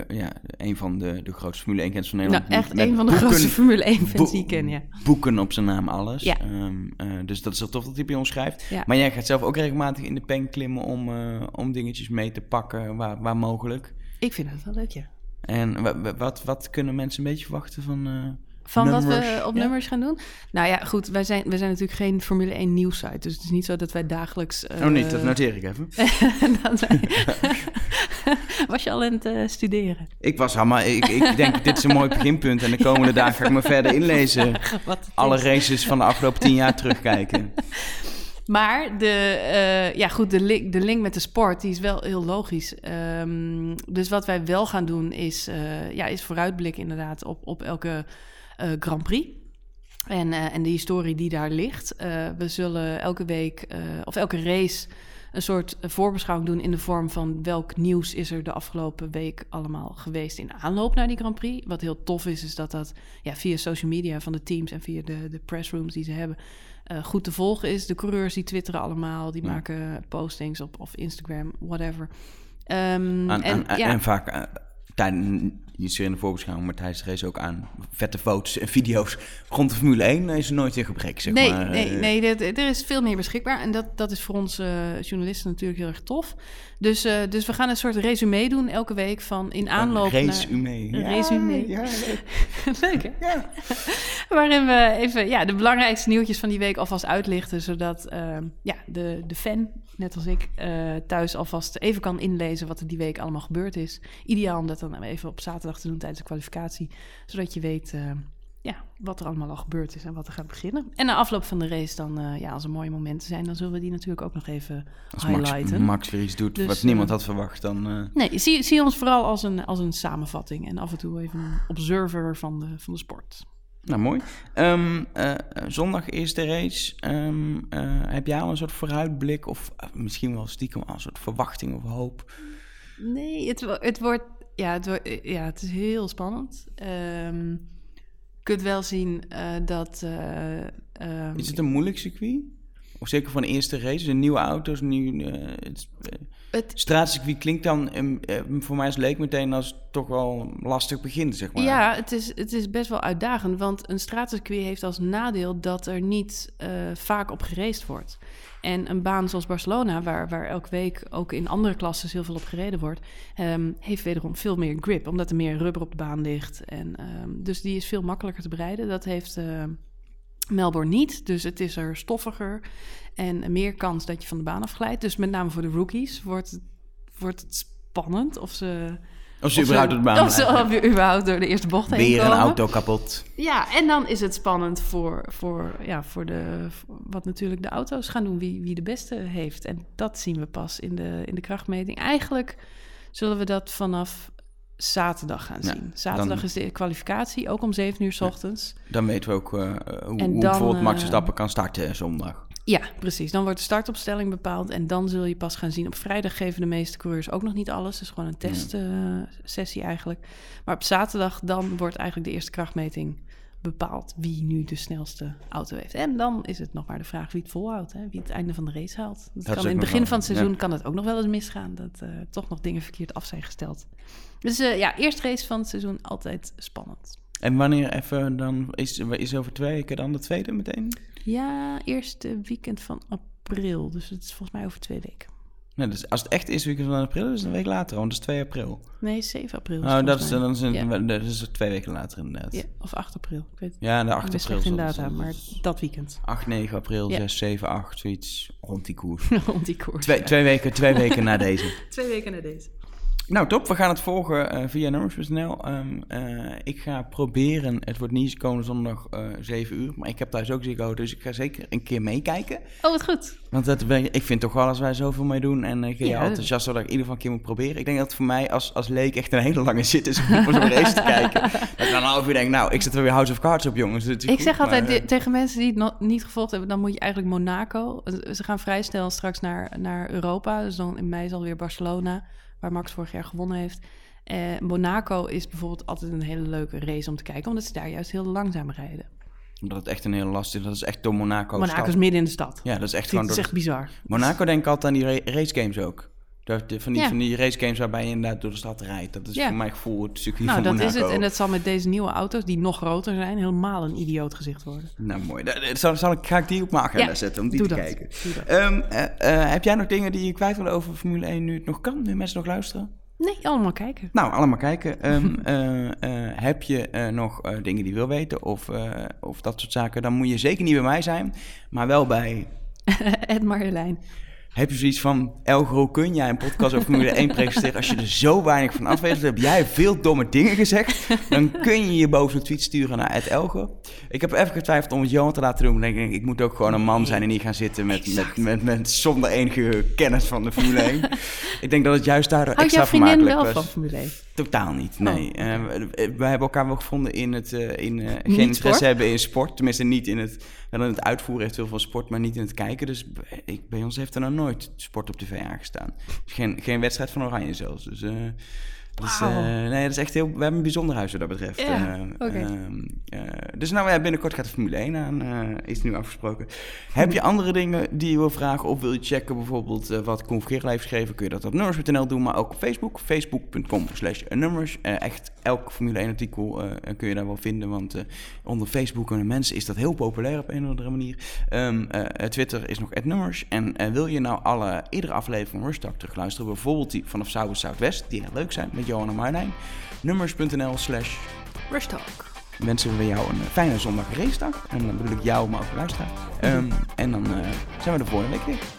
ja, een van de, de grootste Formule 1 kenners van Nederland. Nou, echt een van de boeken, grootste Formule 1 fans die ik ken, ja. Boeken op zijn naam, alles. Ja. Um, dus dat is wel tof dat hij bij ons schrijft. Ja. Maar jij gaat zelf ook regelmatig in de pen klimmen om, om dingetjes mee te pakken waar, waar mogelijk. Ik vind het wel leuk, ja. En wat, wat, wat kunnen mensen een beetje verwachten van... Van wat we op ja? nummers gaan doen? Nou ja, goed, wij zijn, wij zijn natuurlijk geen Formule 1 nieuwssite. Dus het is niet zo dat wij dagelijks... Uh, oh niet, dat noteer ik even. was je al aan het uh, studeren? Ik was al, maar ik, ik denk dit is een mooi beginpunt. En de komende dagen ga ik me verder inlezen. Alle races van de afgelopen tien jaar terugkijken. Maar de, uh, ja, goed, de, link, de link met de sport die is wel heel logisch. Um, dus wat wij wel gaan doen is, uh, ja, is vooruitblikken inderdaad op, op elke uh, Grand Prix. En, en de historie die daar ligt. We zullen elke week of elke race een soort voorbeschouwing doen in de vorm van welk nieuws is er de afgelopen week allemaal geweest in aanloop naar die Grand Prix. Wat heel tof is, is dat dat ja, via social media van de teams en via de, de pressrooms die ze hebben uh, goed te volgen is. De coureurs die twitteren allemaal, die ja. maken postings op, op Instagram, whatever. Um, en, ja. en, vaak uh, je ziet in de voorbeschouwing, maar tijdens de race ook aan vette foto's en video's rond de Formule 1 is er nooit in gebrek, zeg nee, maar. Nee, nee, er, er is veel meer beschikbaar en dat, dat is voor ons uh, journalisten natuurlijk heel erg tof. Dus, uh, dus we gaan een soort resume doen elke week van in aanloop een resume. naar... Een resume. Ja, leuk. leuk, hè? Ja. Waarin we even ja, de belangrijkste nieuwtjes van die week alvast uitlichten, zodat uh, ja, de, de fan, net als ik, thuis alvast even kan inlezen wat er die week allemaal gebeurd is. Ideaal om dat dan even op zaterdag te doen tijdens de kwalificatie, zodat je weet uh, ja, wat er allemaal al gebeurd is en wat er gaat beginnen. En na afloop van de race dan, uh, ja, als er mooie momenten zijn, dan zullen we die natuurlijk ook nog even als highlighten. Max, Max weer iets doet dus, wat niemand had verwacht, dan... Uh... Nee, zie, zie ons vooral als een, als een samenvatting en af en toe even een observer van de, van de sport. Nou, mooi. Um, uh, zondag is de race. Um, uh, heb jij al een soort vooruitblik of misschien wel stiekem al een soort verwachting of hoop? Nee, het, het wordt... Ja het, wordt, ja, het is heel spannend. Um, je kunt wel zien dat... um, is het een moeilijk circuit? Of zeker van de eerste race, een nieuwe auto's. Uh, het, het straatcircuit klinkt dan um, voor mij als leek meteen als toch wel lastig begin, zeg maar. Ja, het is, het is best wel uitdagend, want een straatcircuit heeft als nadeel dat er niet uh, vaak op geraced wordt. En een baan zoals Barcelona, waar, waar elke week ook in andere klassen heel veel op gereden wordt, um, heeft wederom veel meer grip, omdat er meer rubber op de baan ligt. En, um, dus die is veel makkelijker te bereiden. Dat heeft uh, Melbourne niet, dus het is er stoffiger en meer kans dat je van de baan afglijdt. Dus met name voor de rookies wordt het, wordt het spannend of ze... Of ze überhaupt de baan Of ze überhaupt door de eerste bocht heen Weer komen. een auto kapot. Ja, en dan is het spannend voor, voor, ja, voor, de, voor wat natuurlijk de auto's gaan doen. Wie, wie de beste heeft. En dat zien we pas in de, in de krachtmeting. Eigenlijk zullen we dat vanaf zaterdag gaan zien. Ja, zaterdag dan, is de kwalificatie, ook om 7 uur s ochtends. Ja, dan weten we ook uh, hoe, hoe bijvoorbeeld Max Verstappen kan starten zondag. Ja, precies. Dan wordt de startopstelling bepaald en dan zul je pas gaan zien. Op vrijdag geven de meeste coureurs ook nog niet alles. Dus gewoon een testsessie uh, eigenlijk. Maar op zaterdag dan wordt eigenlijk de eerste krachtmeting bepaald wie nu de snelste auto heeft. En dan is het nog maar de vraag wie het volhoudt, hè? wie het einde van de race haalt. Dat, dat kan in het begin van het seizoen ja. kan het ook nog wel eens misgaan, dat uh, toch nog dingen verkeerd af zijn gesteld. Dus uh, ja, eerste race van het seizoen altijd spannend. En wanneer even dan is, is over twee weken dan de tweede meteen? Ja, eerste weekend van april. Dus het is volgens mij over twee weken. Nee, dus als het echt is weekend van april, is het een week later, want het is 2 april. Nee, 7 april. Oh, dat is, dan is, een, ja. dat is twee weken later inderdaad. Ja, of 8 april. Ik weet, ja, de 8 april. geen data, maar dat weekend. 8, 9 april, ja. 6, 7, 8, zoiets rond die koers. rond die koers. Twee, ja. twee, weken, twee weken na deze. twee weken na deze. Nou, top. We gaan het volgen uh, via nummers.nl. Um, uh, ik ga proberen, het wordt niet komende zondag uh, 7 uur, maar ik heb thuis ook Ziggo, dus ik ga zeker een keer meekijken. Oh, wat goed. Want dat, ik vind toch wel als wij zoveel mee doen en ik ben ja, enthousiast dat ik in ieder geval een keer moet proberen. Ik denk dat het voor mij als, als leek echt een hele lange zit is om zo'n race te kijken. Dat ik dan een half uur denk, nou, ik zet er weer House of Cards op, jongens. Ik goed, zeg altijd maar, tegen mensen die het nog niet gevolgd hebben, dan moet je eigenlijk Monaco. Ze gaan vrij snel straks naar, naar Europa, dus dan in mei is alweer Barcelona waar Max vorig jaar gewonnen heeft. Uh, Monaco is bijvoorbeeld altijd een hele leuke race om te kijken, omdat ze daar juist heel langzaam rijden. Omdat het echt een hele lastige, dat is echt door Monaco. Monaco stad. is midden in de stad. Ja, dat is echt dat gewoon. is door echt bizar. Monaco denk ik altijd aan die ra race games Van die, ja. van die race games waarbij je inderdaad door de stad rijdt. Dat is ja. voor mijn gevoel het circuit nou, van dat Monaco. is het. En dat zal met deze nieuwe auto's, die nog groter zijn, helemaal een idioot gezicht worden. Nou, mooi. Dat, dat zal, zal ik, ga ik die op mijn agenda ja, zetten om die te dat. kijken. Um, uh, uh, heb jij nog dingen die je kwijt wil over Formule 1 nu het nog kan? Nu mensen nog luisteren? Nee, allemaal kijken. Nou, allemaal kijken. Um, uh, uh, heb je nog dingen die je wil weten of, of dat soort zaken, dan moet je zeker niet bij mij zijn, maar wel bij... Ed Marjolein. Heb je zoiets van, Elgo, kun jij een podcast over Formule 1 presenteren als je er zo weinig van af weet? Heb jij veel domme dingen gezegd. Dan kun je je boven een tweet sturen naar Ed Elgo. Ik heb even getwijfeld om het Johan te laten doen. Maar denk ik, ik moet ook gewoon een man zijn en niet gaan zitten met, met, met, met, zonder enige kennis van de Formule 1. ik denk dat het juist daardoor Houd extra jouw vriendin vermakelijk wel was. van Formule 1? Totaal niet, nee. Oh. Uh, we hebben elkaar wel gevonden in het... Uh, in, uh, geen interesse hebben in sport. Tenminste, niet in het... Wel in het uitvoeren heeft heel veel sport, maar niet in het kijken. Dus ik, bij ons heeft er nog nooit sport op tv aangestaan. Dus geen, geen wedstrijd van Oranje zelfs. Dus... Dus, uh, nee, dat is echt heel. We hebben een bijzonder huis wat dat betreft. Ja, uh, okay. uh, dus nou ja, binnenkort gaat de Formule 1 aan. is nu afgesproken. Heb je andere dingen die je wil vragen of wil je checken bijvoorbeeld wat Convergeer heeft geschreven? Kun je dat op nummers.nl doen, maar ook op Facebook. Facebook.com slash nummers. echt elk Formule 1 artikel kun je daar wel vinden. Want onder Facebook en mensen is dat heel populair op een of andere manier. Um, Twitter is nog nummers. En wil je nou alle iedere aflevering van Rush Talk terugluisteren? Bijvoorbeeld die vanaf Southwest, die heel leuk zijn met Johan en Marlijn. Nummers.nl slash Rushtalk. Wensen we jou een fijne zondag racedag. En dan bedoel ik jou, maar ook luisteraar. Um, en dan uh, zijn we de volgende week weer.